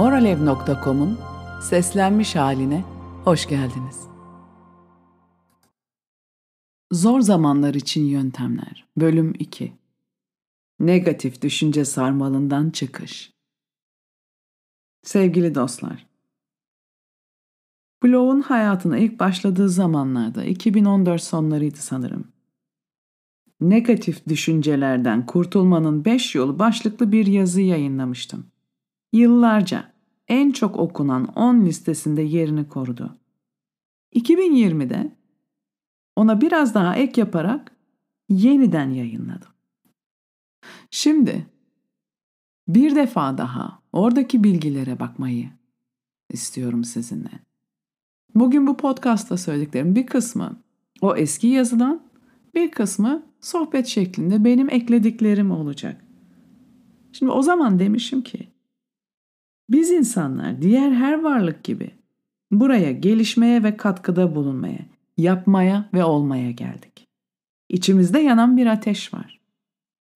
Moralev.com'un seslenmiş haline hoş geldiniz. Zor zamanlar için yöntemler. Bölüm 2. Negatif düşünce sarmalından çıkış. Sevgili dostlar, Blow'un hayatına ilk başladığı zamanlarda 2014 sonlarıydı sanırım. Negatif düşüncelerden kurtulmanın 5 yolu başlıklı bir yazı yayınlamıştım. Yıllarca en çok okunan 10 listesinde yerini korudu. 2020'de ona biraz daha ek yaparak yeniden yayınladım. Şimdi bir defa daha oradaki bilgilere bakmayı istiyorum sizinle. Bugün bu podcast'ta söylediklerim bir kısmı o eski yazıdan, bir kısmı sohbet şeklinde benim eklediklerim olacak. Şimdi o zaman demişim ki biz insanlar diğer her varlık gibi buraya gelişmeye ve katkıda bulunmaya, yapmaya ve olmaya geldik. İçimizde yanan bir ateş var.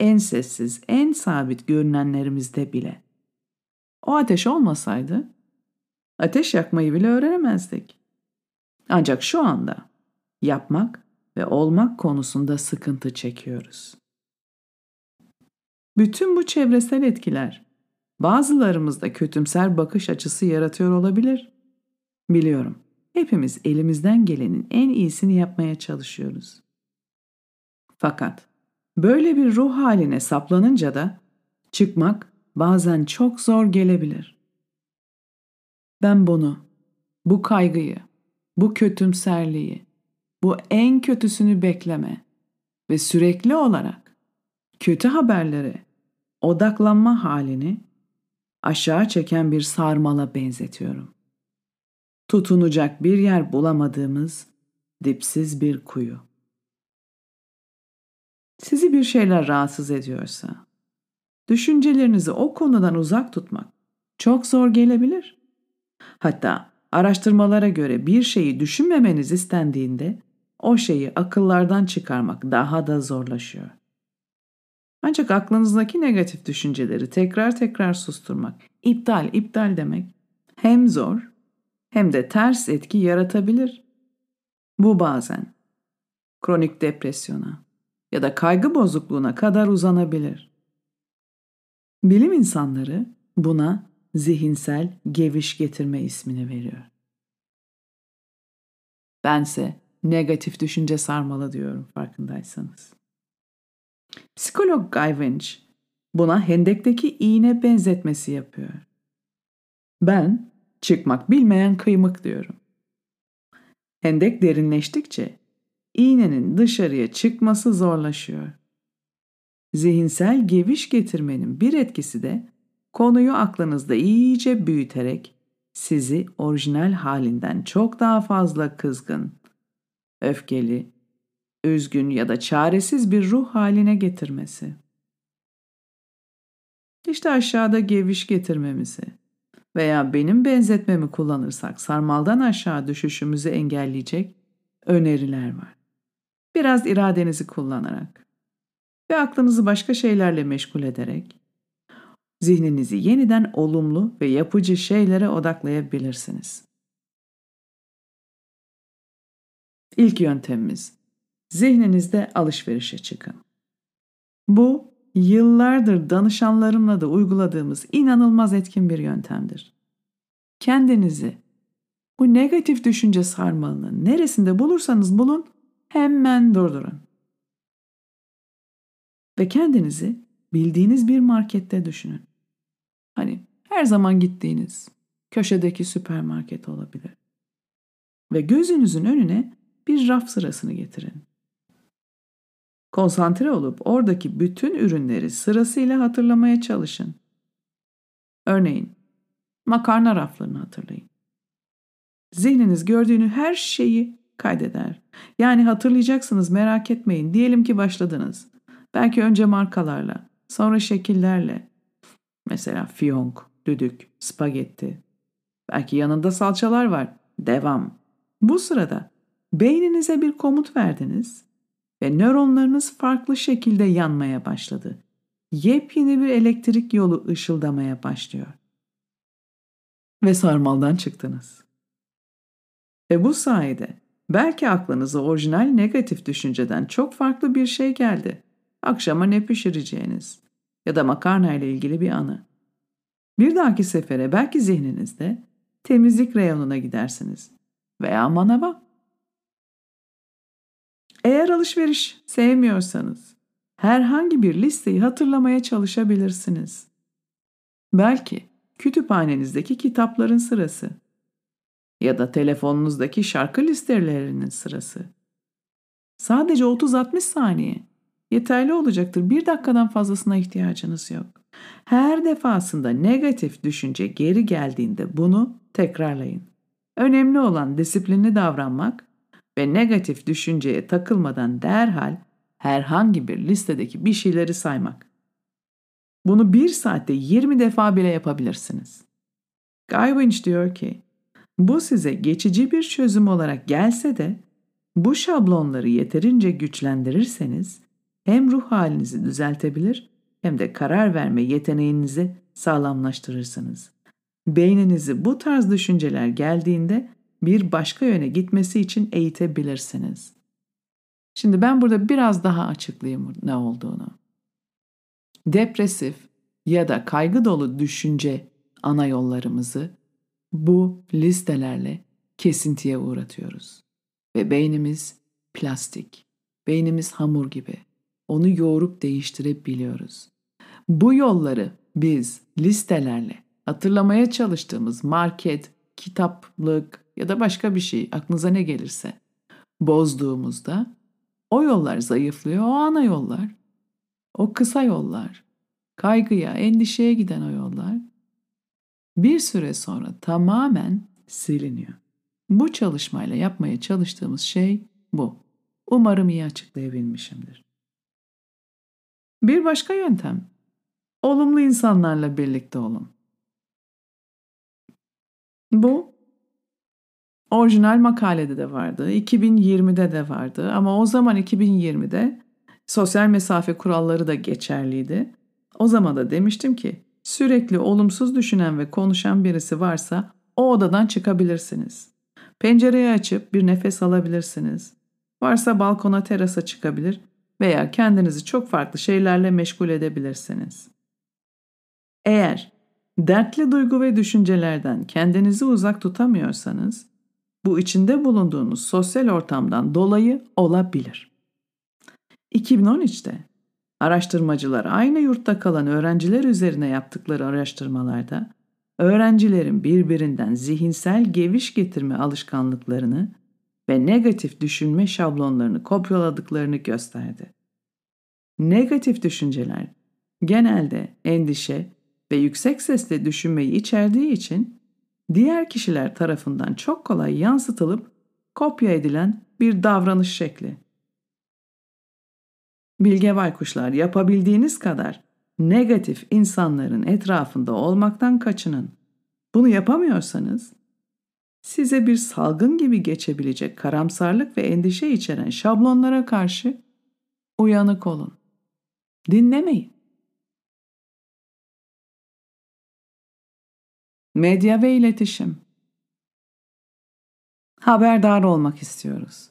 En sessiz, en sabit görünenlerimizde bile. O ateş olmasaydı ateş yakmayı bile öğrenemezdik. Ancak şu anda yapmak ve olmak konusunda sıkıntı çekiyoruz. Bütün bu çevresel etkiler bazılarımızda kötümser bakış açısı yaratıyor olabilir. Biliyorum. Hepimiz elimizden gelenin en iyisini yapmaya çalışıyoruz. Fakat böyle bir ruh haline saplanınca da çıkmak bazen çok zor gelebilir. Ben bunu, bu kaygıyı, bu kötümserliği, bu en kötüsünü bekleme ve sürekli olarak kötü haberlere odaklanma halini aşağı çeken bir sarmala benzetiyorum. Tutunacak bir yer bulamadığımız dipsiz bir kuyu. Sizi bir şeyler rahatsız ediyorsa, düşüncelerinizi o konudan uzak tutmak çok zor gelebilir. Hatta araştırmalara göre bir şeyi düşünmemeniz istendiğinde o şeyi akıllardan çıkarmak daha da zorlaşıyor. Ancak aklınızdaki negatif düşünceleri tekrar tekrar susturmak, iptal iptal demek hem zor hem de ters etki yaratabilir. Bu bazen kronik depresyona ya da kaygı bozukluğuna kadar uzanabilir. Bilim insanları buna zihinsel geviş getirme ismini veriyor. Bense negatif düşünce sarmalı diyorum farkındaysanız. Psikolog Guy Winch buna hendekteki iğne benzetmesi yapıyor. Ben çıkmak bilmeyen kıymık diyorum. Hendek derinleştikçe iğnenin dışarıya çıkması zorlaşıyor. Zihinsel geviş getirmenin bir etkisi de konuyu aklınızda iyice büyüterek sizi orijinal halinden çok daha fazla kızgın, öfkeli, üzgün ya da çaresiz bir ruh haline getirmesi. İşte aşağıda geviş getirmemizi veya benim benzetmemi kullanırsak sarmaldan aşağı düşüşümüzü engelleyecek öneriler var. Biraz iradenizi kullanarak ve aklınızı başka şeylerle meşgul ederek zihninizi yeniden olumlu ve yapıcı şeylere odaklayabilirsiniz. İlk yöntemimiz zihninizde alışverişe çıkın. Bu yıllardır danışanlarımla da uyguladığımız inanılmaz etkin bir yöntemdir. Kendinizi bu negatif düşünce sarmalının neresinde bulursanız bulun hemen durdurun. Ve kendinizi bildiğiniz bir markette düşünün. Hani her zaman gittiğiniz köşedeki süpermarket olabilir. Ve gözünüzün önüne bir raf sırasını getirin. Konsantre olup oradaki bütün ürünleri sırasıyla hatırlamaya çalışın. Örneğin makarna raflarını hatırlayın. Zihniniz gördüğünü her şeyi kaydeder. Yani hatırlayacaksınız merak etmeyin. Diyelim ki başladınız. Belki önce markalarla, sonra şekillerle. Mesela fiyonk, düdük, spagetti. Belki yanında salçalar var. Devam. Bu sırada beyninize bir komut verdiniz ve nöronlarınız farklı şekilde yanmaya başladı. Yepyeni bir elektrik yolu ışıldamaya başlıyor. ve sarmaldan çıktınız. Ve bu sayede belki aklınıza orijinal negatif düşünceden çok farklı bir şey geldi. Akşama ne pişireceğiniz ya da makarna ile ilgili bir anı. Bir dahaki sefere belki zihninizde temizlik reyonuna gidersiniz veya manava. Eğer alışveriş sevmiyorsanız herhangi bir listeyi hatırlamaya çalışabilirsiniz. Belki kütüphanenizdeki kitapların sırası ya da telefonunuzdaki şarkı listelerinin sırası. Sadece 30-60 saniye yeterli olacaktır. Bir dakikadan fazlasına ihtiyacınız yok. Her defasında negatif düşünce geri geldiğinde bunu tekrarlayın. Önemli olan disiplinli davranmak ve negatif düşünceye takılmadan derhal herhangi bir listedeki bir şeyleri saymak. Bunu bir saatte 20 defa bile yapabilirsiniz. Guy Winch diyor ki, bu size geçici bir çözüm olarak gelse de bu şablonları yeterince güçlendirirseniz hem ruh halinizi düzeltebilir hem de karar verme yeteneğinizi sağlamlaştırırsınız. Beyninizi bu tarz düşünceler geldiğinde bir başka yöne gitmesi için eğitebilirsiniz. Şimdi ben burada biraz daha açıklayayım ne olduğunu. Depresif ya da kaygı dolu düşünce ana yollarımızı bu listelerle kesintiye uğratıyoruz. Ve beynimiz plastik, beynimiz hamur gibi. Onu yoğurup değiştirebiliyoruz. Bu yolları biz listelerle hatırlamaya çalıştığımız market, kitaplık ya da başka bir şey aklınıza ne gelirse bozduğumuzda o yollar zayıflıyor, o ana yollar, o kısa yollar, kaygıya, endişeye giden o yollar bir süre sonra tamamen siliniyor. Bu çalışmayla yapmaya çalıştığımız şey bu. Umarım iyi açıklayabilmişimdir. Bir başka yöntem. Olumlu insanlarla birlikte olun. Bu orijinal makalede de vardı, 2020'de de vardı ama o zaman 2020'de sosyal mesafe kuralları da geçerliydi. O zaman da demiştim ki sürekli olumsuz düşünen ve konuşan birisi varsa o odadan çıkabilirsiniz. Pencereyi açıp bir nefes alabilirsiniz. Varsa balkona terasa çıkabilir veya kendinizi çok farklı şeylerle meşgul edebilirsiniz. Eğer dertli duygu ve düşüncelerden kendinizi uzak tutamıyorsanız bu içinde bulunduğunuz sosyal ortamdan dolayı olabilir. 2013'te araştırmacılar aynı yurtta kalan öğrenciler üzerine yaptıkları araştırmalarda öğrencilerin birbirinden zihinsel geviş getirme alışkanlıklarını ve negatif düşünme şablonlarını kopyaladıklarını gösterdi. Negatif düşünceler genelde endişe ve yüksek sesle düşünmeyi içerdiği için diğer kişiler tarafından çok kolay yansıtılıp kopya edilen bir davranış şekli. Bilge baykuşlar yapabildiğiniz kadar negatif insanların etrafında olmaktan kaçının. Bunu yapamıyorsanız size bir salgın gibi geçebilecek karamsarlık ve endişe içeren şablonlara karşı uyanık olun. Dinlemeyin. Medya ve iletişim. Haberdar olmak istiyoruz.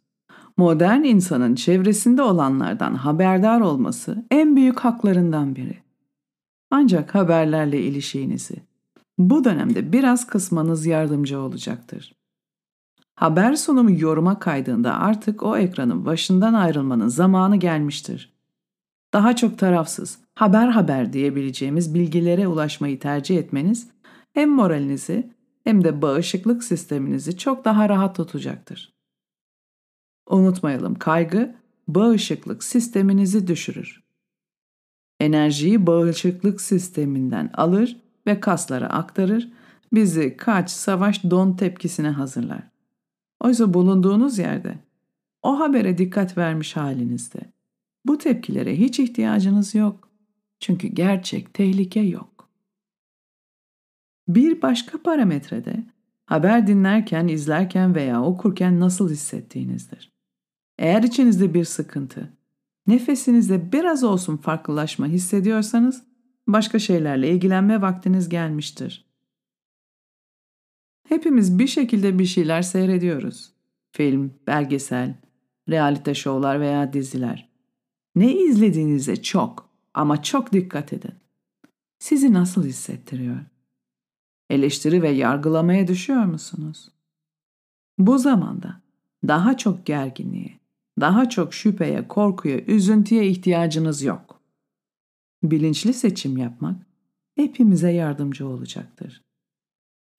Modern insanın çevresinde olanlardan haberdar olması en büyük haklarından biri. Ancak haberlerle ilişkinizi bu dönemde biraz kısmanız yardımcı olacaktır. Haber sunumu yoruma kaydığında artık o ekranın başından ayrılmanın zamanı gelmiştir. Daha çok tarafsız, haber haber diyebileceğimiz bilgilere ulaşmayı tercih etmeniz hem moralinizi hem de bağışıklık sisteminizi çok daha rahat tutacaktır. Unutmayalım kaygı bağışıklık sisteminizi düşürür. Enerjiyi bağışıklık sisteminden alır ve kaslara aktarır, bizi kaç, savaş, don tepkisine hazırlar. Oysa bulunduğunuz yerde, o habere dikkat vermiş halinizde, bu tepkilere hiç ihtiyacınız yok. Çünkü gerçek tehlike yok. Bir başka parametrede haber dinlerken, izlerken veya okurken nasıl hissettiğinizdir. Eğer içinizde bir sıkıntı, nefesinizde biraz olsun farklılaşma hissediyorsanız başka şeylerle ilgilenme vaktiniz gelmiştir. Hepimiz bir şekilde bir şeyler seyrediyoruz. Film, belgesel, realite şovlar veya diziler. Ne izlediğinize çok ama çok dikkat edin. Sizi nasıl hissettiriyor? Eleştiri ve yargılamaya düşüyor musunuz? Bu zamanda daha çok gerginliğe, daha çok şüpheye, korkuya, üzüntüye ihtiyacınız yok. Bilinçli seçim yapmak hepimize yardımcı olacaktır.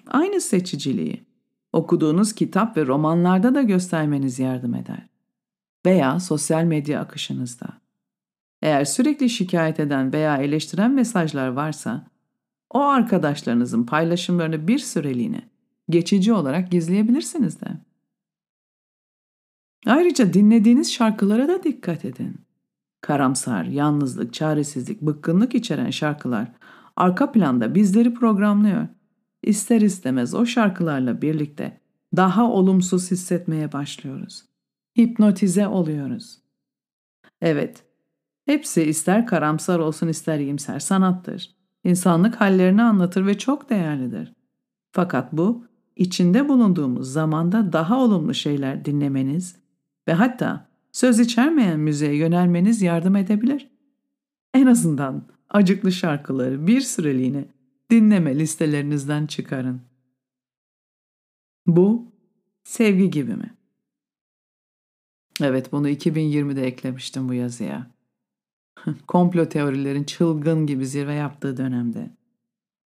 Aynı seçiciliği okuduğunuz kitap ve romanlarda da göstermeniz yardım eder. Veya sosyal medya akışınızda. Eğer sürekli şikayet eden veya eleştiren mesajlar varsa, o arkadaşlarınızın paylaşımlarını bir süreliğine geçici olarak gizleyebilirsiniz de. Ayrıca dinlediğiniz şarkılara da dikkat edin. Karamsar, yalnızlık, çaresizlik, bıkkınlık içeren şarkılar arka planda bizleri programlıyor. İster istemez o şarkılarla birlikte daha olumsuz hissetmeye başlıyoruz. Hipnotize oluyoruz. Evet, hepsi ister karamsar olsun ister iyimser sanattır. İnsanlık hallerini anlatır ve çok değerlidir. Fakat bu, içinde bulunduğumuz zamanda daha olumlu şeyler dinlemeniz ve hatta söz içermeyen müziğe yönelmeniz yardım edebilir. En azından acıklı şarkıları bir süreliğine dinleme listelerinizden çıkarın. Bu sevgi gibi mi? Evet bunu 2020'de eklemiştim bu yazıya. Komplo teorilerin çılgın gibi zirve yaptığı dönemde.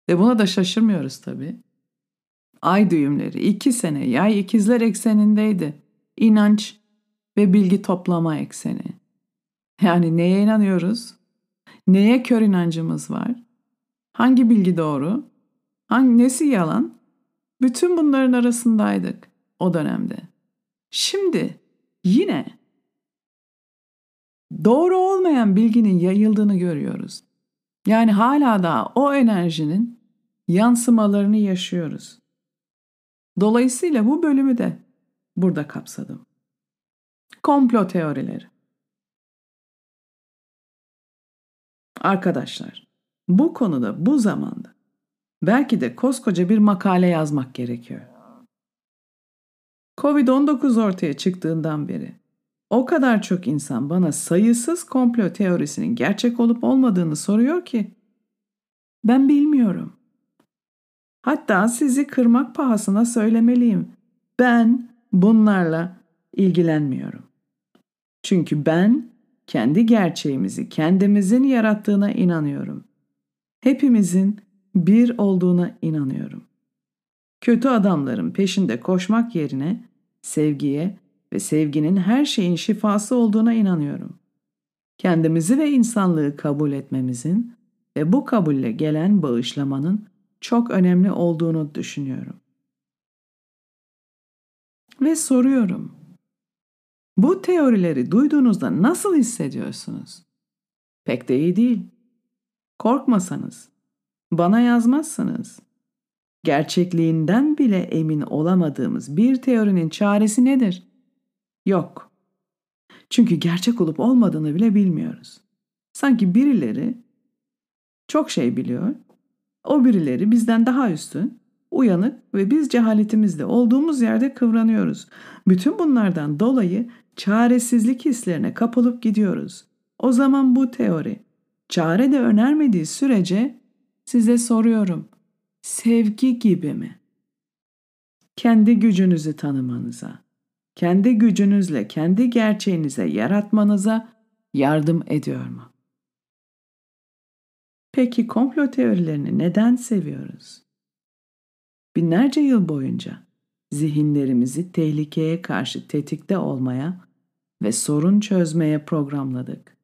Ve buna da şaşırmıyoruz tabii. Ay düğümleri iki sene yay ikizler eksenindeydi. İnanç ve bilgi toplama ekseni. Yani neye inanıyoruz? Neye kör inancımız var? Hangi bilgi doğru? Hangi nesi yalan? Bütün bunların arasındaydık o dönemde. Şimdi yine doğru olmayan bilginin yayıldığını görüyoruz. Yani hala da o enerjinin yansımalarını yaşıyoruz. Dolayısıyla bu bölümü de burada kapsadım. Komplo teorileri. Arkadaşlar, bu konuda bu zamanda belki de koskoca bir makale yazmak gerekiyor. Covid-19 ortaya çıktığından beri o kadar çok insan bana sayısız komplo teorisinin gerçek olup olmadığını soruyor ki ben bilmiyorum. Hatta sizi kırmak pahasına söylemeliyim. Ben bunlarla ilgilenmiyorum. Çünkü ben kendi gerçeğimizi kendimizin yarattığına inanıyorum. Hepimizin bir olduğuna inanıyorum. Kötü adamların peşinde koşmak yerine sevgiye ve sevginin her şeyin şifası olduğuna inanıyorum. Kendimizi ve insanlığı kabul etmemizin ve bu kabulle gelen bağışlamanın çok önemli olduğunu düşünüyorum. Ve soruyorum. Bu teorileri duyduğunuzda nasıl hissediyorsunuz? Pek de iyi değil. Korkmasanız, bana yazmazsınız. Gerçekliğinden bile emin olamadığımız bir teorinin çaresi nedir? Yok. Çünkü gerçek olup olmadığını bile bilmiyoruz. Sanki birileri çok şey biliyor. O birileri bizden daha üstün, uyanık ve biz cehaletimizle olduğumuz yerde kıvranıyoruz. Bütün bunlardan dolayı çaresizlik hislerine kapılıp gidiyoruz. O zaman bu teori çare de önermediği sürece size soruyorum. Sevgi gibi mi? Kendi gücünüzü tanımanıza, kendi gücünüzle kendi gerçeğinize yaratmanıza yardım ediyor mu? Peki komplo teorilerini neden seviyoruz? Binlerce yıl boyunca zihinlerimizi tehlikeye karşı tetikte olmaya ve sorun çözmeye programladık.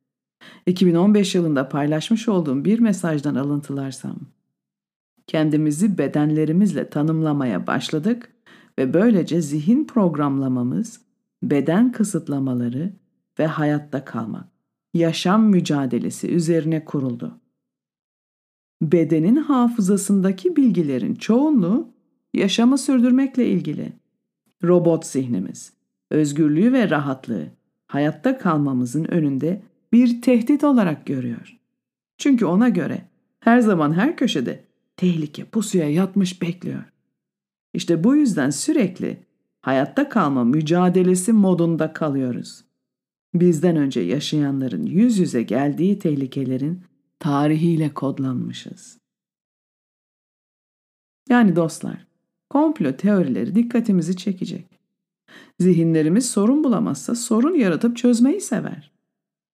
2015 yılında paylaşmış olduğum bir mesajdan alıntılarsam, kendimizi bedenlerimizle tanımlamaya başladık ve böylece zihin programlamamız, beden kısıtlamaları ve hayatta kalmak, yaşam mücadelesi üzerine kuruldu. Bedenin hafızasındaki bilgilerin çoğunluğu yaşamı sürdürmekle ilgili. Robot zihnimiz, özgürlüğü ve rahatlığı hayatta kalmamızın önünde bir tehdit olarak görüyor. Çünkü ona göre her zaman her köşede tehlike pusuya yatmış bekliyor. İşte bu yüzden sürekli hayatta kalma mücadelesi modunda kalıyoruz. Bizden önce yaşayanların yüz yüze geldiği tehlikelerin tarihiyle kodlanmışız. Yani dostlar, komplo teorileri dikkatimizi çekecek. Zihinlerimiz sorun bulamazsa sorun yaratıp çözmeyi sever.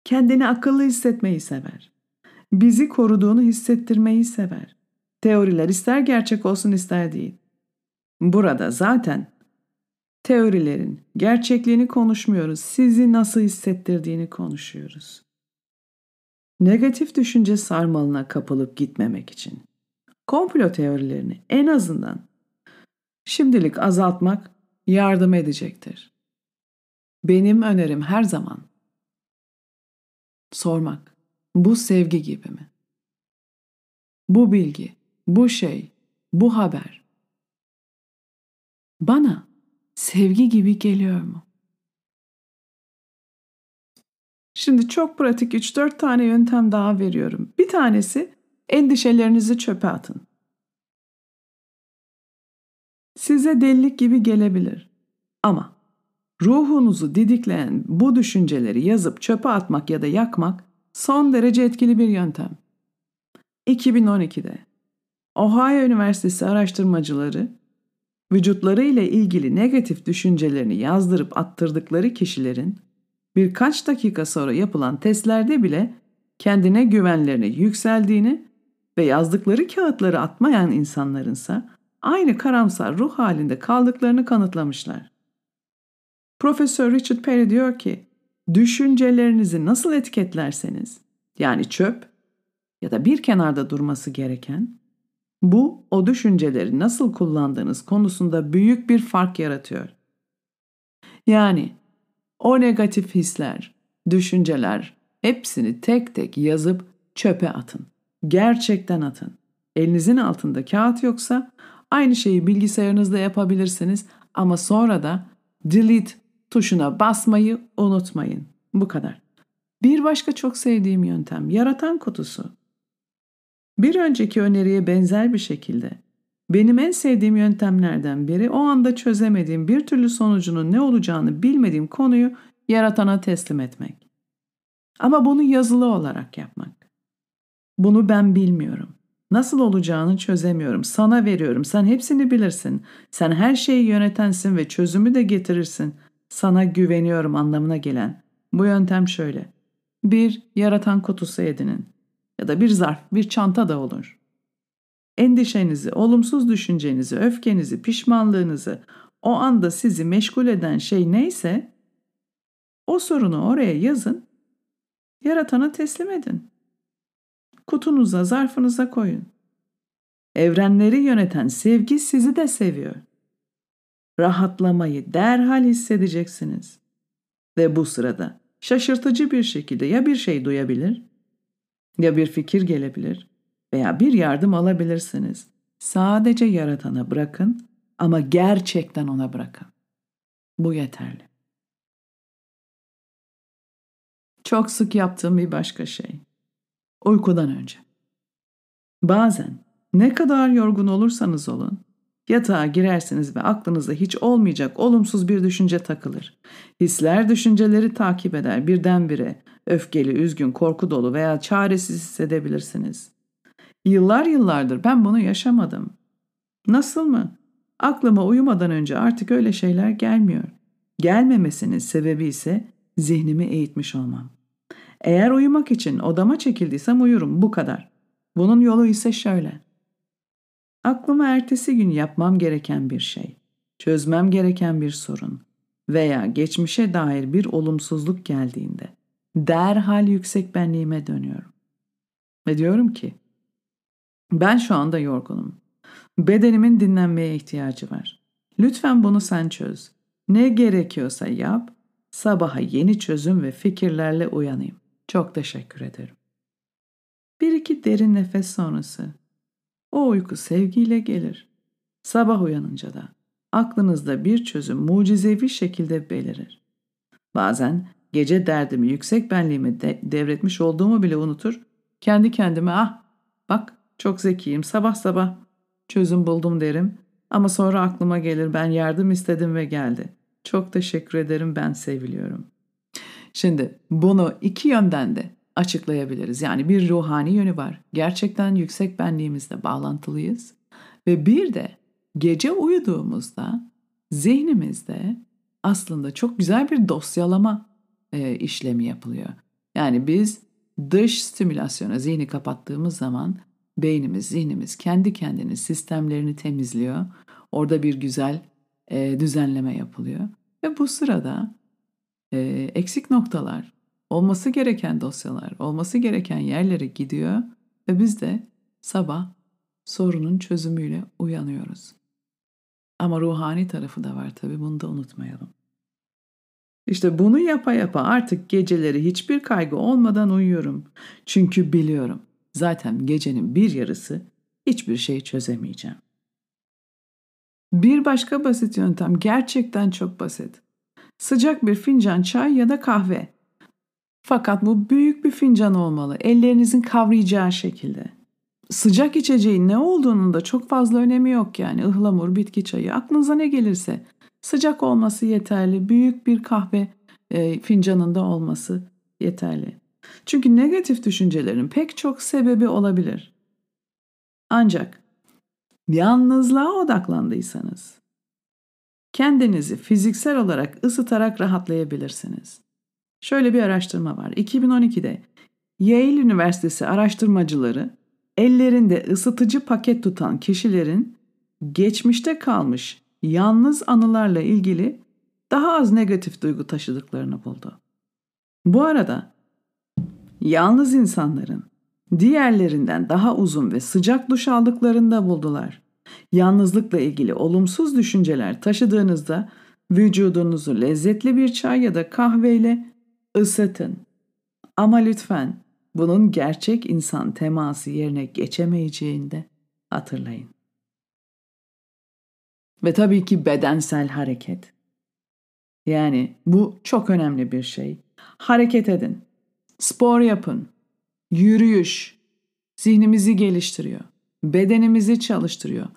Kendini akıllı hissetmeyi sever. Bizi koruduğunu hissettirmeyi sever. Teoriler ister gerçek olsun ister değil. Burada zaten teorilerin gerçekliğini konuşmuyoruz. Sizi nasıl hissettirdiğini konuşuyoruz. Negatif düşünce sarmalına kapılıp gitmemek için komplo teorilerini en azından şimdilik azaltmak yardım edecektir. Benim önerim her zaman sormak. Bu sevgi gibi mi? Bu bilgi, bu şey, bu haber bana sevgi gibi geliyor mu? Şimdi çok pratik 3-4 tane yöntem daha veriyorum. Bir tanesi endişelerinizi çöpe atın. Size delilik gibi gelebilir. Ama ruhunuzu didikleyen bu düşünceleri yazıp çöpe atmak ya da yakmak son derece etkili bir yöntem. 2012'de Ohio Üniversitesi araştırmacıları vücutları ile ilgili negatif düşüncelerini yazdırıp attırdıkları kişilerin birkaç dakika sonra yapılan testlerde bile kendine güvenlerini yükseldiğini ve yazdıkları kağıtları atmayan insanlarınsa aynı karamsar ruh halinde kaldıklarını kanıtlamışlar. Profesör Richard Perry diyor ki, düşüncelerinizi nasıl etiketlerseniz, yani çöp ya da bir kenarda durması gereken, bu o düşünceleri nasıl kullandığınız konusunda büyük bir fark yaratıyor. Yani o negatif hisler, düşünceler hepsini tek tek yazıp çöpe atın. Gerçekten atın. Elinizin altında kağıt yoksa aynı şeyi bilgisayarınızda yapabilirsiniz ama sonra da delete tuşuna basmayı unutmayın. Bu kadar. Bir başka çok sevdiğim yöntem yaratan kutusu. Bir önceki öneriye benzer bir şekilde benim en sevdiğim yöntemlerden biri o anda çözemediğim bir türlü sonucunun ne olacağını bilmediğim konuyu yaratana teslim etmek. Ama bunu yazılı olarak yapmak. Bunu ben bilmiyorum. Nasıl olacağını çözemiyorum. Sana veriyorum. Sen hepsini bilirsin. Sen her şeyi yönetensin ve çözümü de getirirsin. Sana güveniyorum anlamına gelen. Bu yöntem şöyle. Bir, yaratan kutusu edinin. Ya da bir zarf, bir çanta da olur. Endişenizi, olumsuz düşüncenizi, öfkenizi, pişmanlığınızı, o anda sizi meşgul eden şey neyse o sorunu oraya yazın, yaratana teslim edin. Kutunuza, zarfınıza koyun. Evrenleri yöneten sevgi sizi de seviyor. Rahatlamayı derhal hissedeceksiniz. Ve bu sırada şaşırtıcı bir şekilde ya bir şey duyabilir ya bir fikir gelebilir veya bir yardım alabilirsiniz. Sadece yaratana bırakın ama gerçekten ona bırakın. Bu yeterli. Çok sık yaptığım bir başka şey. Uykudan önce. Bazen ne kadar yorgun olursanız olun, yatağa girersiniz ve aklınızda hiç olmayacak olumsuz bir düşünce takılır. Hisler düşünceleri takip eder birdenbire. Öfkeli, üzgün, korku dolu veya çaresiz hissedebilirsiniz. Yıllar yıllardır ben bunu yaşamadım. Nasıl mı? Aklıma uyumadan önce artık öyle şeyler gelmiyor. Gelmemesinin sebebi ise zihnimi eğitmiş olmam. Eğer uyumak için odama çekildiysem uyurum bu kadar. Bunun yolu ise şöyle. Aklıma ertesi gün yapmam gereken bir şey, çözmem gereken bir sorun veya geçmişe dair bir olumsuzluk geldiğinde derhal yüksek benliğime dönüyorum. Ve diyorum ki, ben şu anda yorgunum. Bedenimin dinlenmeye ihtiyacı var. Lütfen bunu sen çöz. Ne gerekiyorsa yap, sabaha yeni çözüm ve fikirlerle uyanayım. Çok teşekkür ederim. Bir iki derin nefes sonrası. O uyku sevgiyle gelir. Sabah uyanınca da aklınızda bir çözüm mucizevi şekilde belirir. Bazen gece derdimi yüksek benliğime de devretmiş olduğumu bile unutur. Kendi kendime ah bak çok zekiyim sabah sabah çözüm buldum derim Ama sonra aklıma gelir ben yardım istedim ve geldi. Çok teşekkür ederim ben seviliyorum. Şimdi bunu iki yönden de açıklayabiliriz. Yani bir ruhani yönü var. Gerçekten yüksek benliğimizle bağlantılıyız. Ve bir de gece uyuduğumuzda zihnimizde aslında çok güzel bir dosyalama e, işlemi yapılıyor. Yani biz dış stimülasyona zihni kapattığımız zaman beynimiz, zihnimiz kendi kendini sistemlerini temizliyor. Orada bir güzel e, düzenleme yapılıyor. Ve bu sırada e, eksik noktalar, olması gereken dosyalar, olması gereken yerlere gidiyor ve biz de sabah sorunun çözümüyle uyanıyoruz. Ama ruhani tarafı da var tabii bunu da unutmayalım. İşte bunu yapa yapa artık geceleri hiçbir kaygı olmadan uyuyorum. Çünkü biliyorum zaten gecenin bir yarısı hiçbir şey çözemeyeceğim. Bir başka basit yöntem gerçekten çok basit. Sıcak bir fincan çay ya da kahve. Fakat bu büyük bir fincan olmalı, ellerinizin kavrayacağı şekilde. Sıcak içeceğin ne olduğunun da çok fazla önemi yok yani. Ihlamur, bitki çayı, aklınıza ne gelirse. Sıcak olması yeterli, büyük bir kahve e, fincanında olması yeterli. Çünkü negatif düşüncelerin pek çok sebebi olabilir. Ancak yalnızlığa odaklandıysanız kendinizi fiziksel olarak ısıtarak rahatlayabilirsiniz. Şöyle bir araştırma var. 2012'de Yale Üniversitesi araştırmacıları ellerinde ısıtıcı paket tutan kişilerin geçmişte kalmış yalnız anılarla ilgili daha az negatif duygu taşıdıklarını buldu. Bu arada yalnız insanların diğerlerinden daha uzun ve sıcak duş aldıklarında buldular. Yalnızlıkla ilgili olumsuz düşünceler taşıdığınızda vücudunuzu lezzetli bir çay ya da kahveyle ısıtın. Ama lütfen bunun gerçek insan teması yerine geçemeyeceğini de hatırlayın. Ve tabii ki bedensel hareket. Yani bu çok önemli bir şey. Hareket edin. Spor yapın. Yürüyüş zihnimizi geliştiriyor. Bedenimizi çalıştırıyor.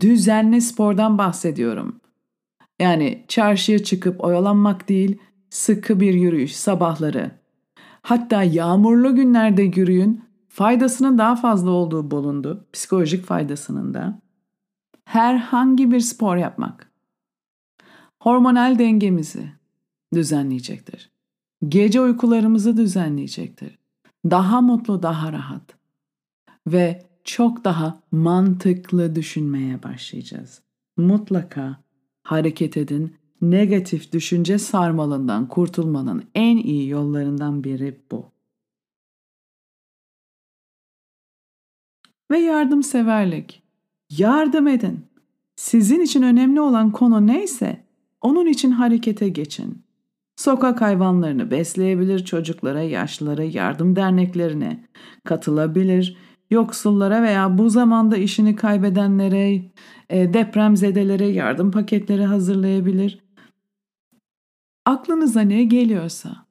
Düzenli spordan bahsediyorum. Yani çarşıya çıkıp oyalanmak değil, sıkı bir yürüyüş sabahları. Hatta yağmurlu günlerde yürüyün, faydasının daha fazla olduğu bulundu, psikolojik faydasının da. Herhangi bir spor yapmak hormonal dengemizi düzenleyecektir. Gece uykularımızı düzenleyecektir. Daha mutlu, daha rahat ve çok daha mantıklı düşünmeye başlayacağız. Mutlaka hareket edin. Negatif düşünce sarmalından kurtulmanın en iyi yollarından biri bu. Ve yardımseverlik. Yardım edin. Sizin için önemli olan konu neyse onun için harekete geçin. Sokak hayvanlarını besleyebilir, çocuklara, yaşlılara, yardım derneklerine katılabilir, yoksullara veya bu zamanda işini kaybedenlere, e, depremzedelere yardım paketleri hazırlayabilir. Aklınıza ne geliyorsa,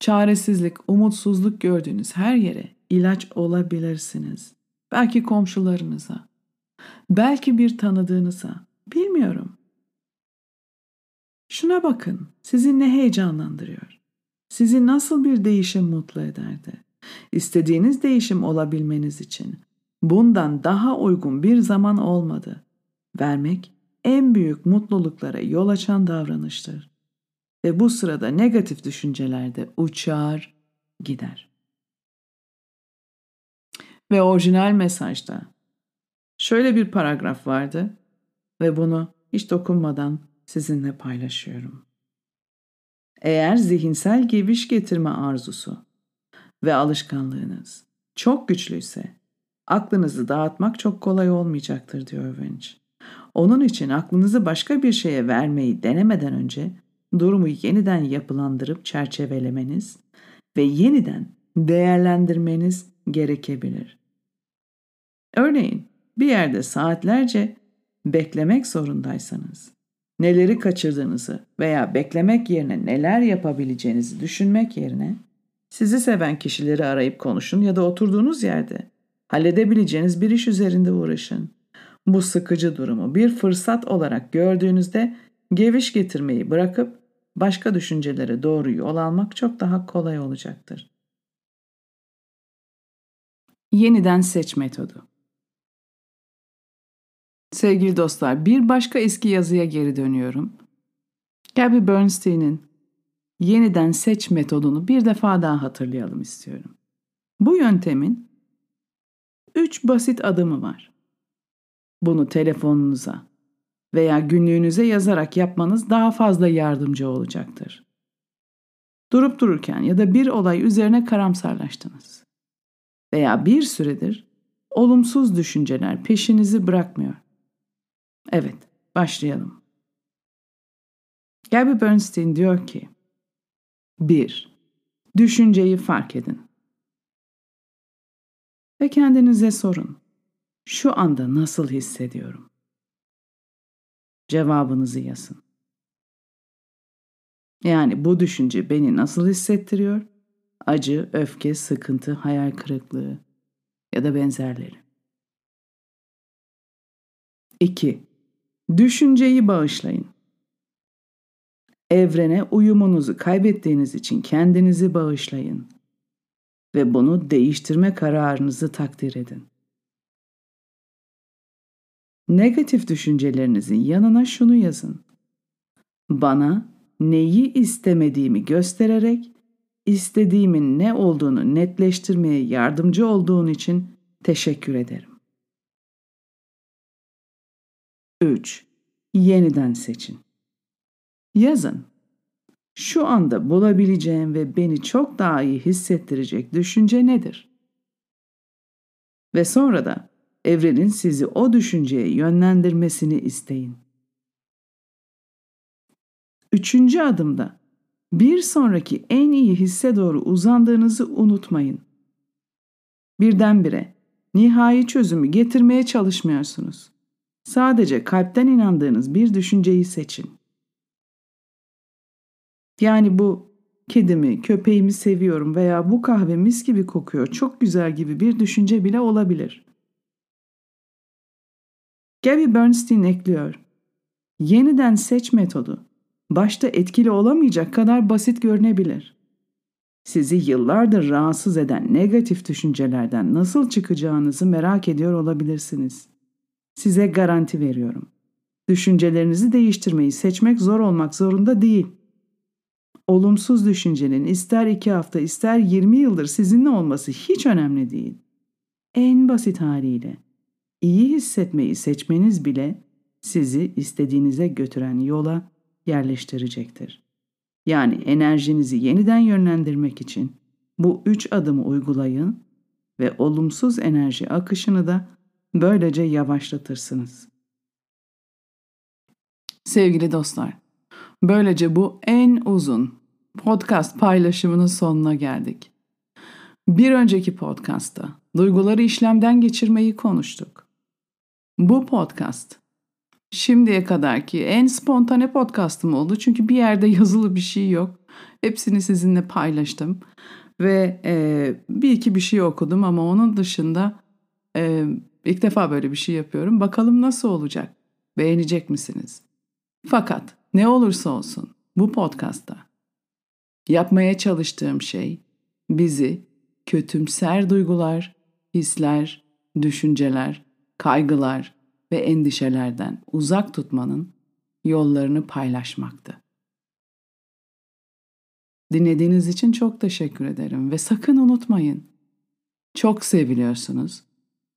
çaresizlik, umutsuzluk gördüğünüz her yere ilaç olabilirsiniz. Belki komşularınıza, belki bir tanıdığınıza, bilmiyorum. Şuna bakın, sizi ne heyecanlandırıyor? Sizi nasıl bir değişim mutlu ederdi? İstediğiniz değişim olabilmeniz için bundan daha uygun bir zaman olmadı. Vermek en büyük mutluluklara yol açan davranıştır. Ve bu sırada negatif düşüncelerde uçar gider. Ve orijinal mesajda şöyle bir paragraf vardı ve bunu hiç dokunmadan sizinle paylaşıyorum. Eğer zihinsel geviş getirme arzusu ve alışkanlığınız çok güçlüyse aklınızı dağıtmak çok kolay olmayacaktır diyor Winch. Onun için aklınızı başka bir şeye vermeyi denemeden önce durumu yeniden yapılandırıp çerçevelemeniz ve yeniden değerlendirmeniz gerekebilir. Örneğin bir yerde saatlerce beklemek zorundaysanız neleri kaçırdığınızı veya beklemek yerine neler yapabileceğinizi düşünmek yerine sizi seven kişileri arayıp konuşun ya da oturduğunuz yerde halledebileceğiniz bir iş üzerinde uğraşın. Bu sıkıcı durumu bir fırsat olarak gördüğünüzde geviş getirmeyi bırakıp başka düşüncelere doğru yol almak çok daha kolay olacaktır. Yeniden seç metodu. Sevgili dostlar, bir başka eski yazıya geri dönüyorum. Gabby Bernstein'in yeniden seç metodunu bir defa daha hatırlayalım istiyorum. Bu yöntemin üç basit adımı var. Bunu telefonunuza veya günlüğünüze yazarak yapmanız daha fazla yardımcı olacaktır. Durup dururken ya da bir olay üzerine karamsarlaştınız veya bir süredir olumsuz düşünceler peşinizi bırakmıyor. Evet, başlayalım. Gabby Bernstein diyor ki, 1. Düşünceyi fark edin. Ve kendinize sorun. Şu anda nasıl hissediyorum? Cevabınızı yazın. Yani bu düşünce beni nasıl hissettiriyor? Acı, öfke, sıkıntı, hayal kırıklığı ya da benzerleri. 2. Düşünceyi bağışlayın. Evrene uyumunuzu kaybettiğiniz için kendinizi bağışlayın ve bunu değiştirme kararınızı takdir edin. Negatif düşüncelerinizin yanına şunu yazın. Bana neyi istemediğimi göstererek istediğimin ne olduğunu netleştirmeye yardımcı olduğun için teşekkür ederim. 3. Yeniden seçin. Yazın. Şu anda bulabileceğim ve beni çok daha iyi hissettirecek düşünce nedir? Ve sonra da evrenin sizi o düşünceye yönlendirmesini isteyin. Üçüncü adımda bir sonraki en iyi hisse doğru uzandığınızı unutmayın. Birdenbire nihai çözümü getirmeye çalışmıyorsunuz. Sadece kalpten inandığınız bir düşünceyi seçin. Yani bu kedimi, köpeğimi seviyorum veya bu kahve mis gibi kokuyor, çok güzel gibi bir düşünce bile olabilir. Gabby Bernstein ekliyor. Yeniden seç metodu başta etkili olamayacak kadar basit görünebilir. Sizi yıllardır rahatsız eden negatif düşüncelerden nasıl çıkacağınızı merak ediyor olabilirsiniz. Size garanti veriyorum. Düşüncelerinizi değiştirmeyi seçmek zor olmak zorunda değil. Olumsuz düşüncenin ister iki hafta ister 20 yıldır sizinle olması hiç önemli değil. En basit haliyle iyi hissetmeyi seçmeniz bile sizi istediğinize götüren yola yerleştirecektir. Yani enerjinizi yeniden yönlendirmek için bu üç adımı uygulayın ve olumsuz enerji akışını da böylece yavaşlatırsınız. Sevgili dostlar, böylece bu en uzun podcast paylaşımının sonuna geldik. Bir önceki podcast'ta duyguları işlemden geçirmeyi konuştuk. Bu podcast şimdiye kadarki en spontane podcastım oldu. Çünkü bir yerde yazılı bir şey yok. Hepsini sizinle paylaştım. Ve e, bir iki bir şey okudum ama onun dışında e, ilk defa böyle bir şey yapıyorum. Bakalım nasıl olacak? Beğenecek misiniz? Fakat ne olursa olsun bu podcastta yapmaya çalıştığım şey bizi kötümser duygular, hisler, düşünceler, kaygılar ve endişelerden uzak tutmanın yollarını paylaşmaktı. Dinlediğiniz için çok teşekkür ederim ve sakın unutmayın. Çok seviliyorsunuz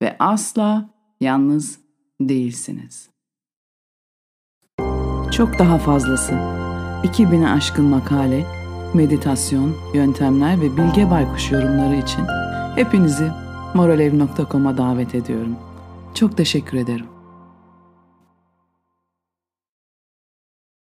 ve asla yalnız değilsiniz. Çok daha fazlası. 2000'e aşkın makale, meditasyon, yöntemler ve Bilge Baykuş yorumları için hepinizi moralev.com'a davet ediyorum. Çok teşekkür ederim.